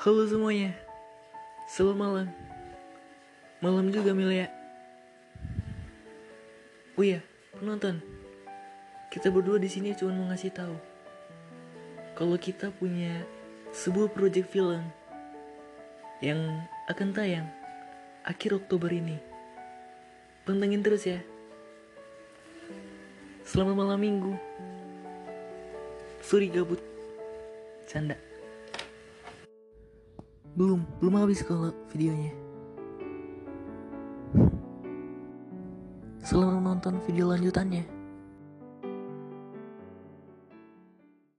Halo semuanya, selamat malam. Malam juga Milia. Oh iya, penonton. Kita berdua di sini cuma mau ngasih tahu kalau kita punya sebuah proyek film yang akan tayang akhir Oktober ini. Pantengin terus ya. Selamat malam minggu. Sorry gabut. Canda. Belum, belum habis kalau videonya. Selamat menonton video lanjutannya.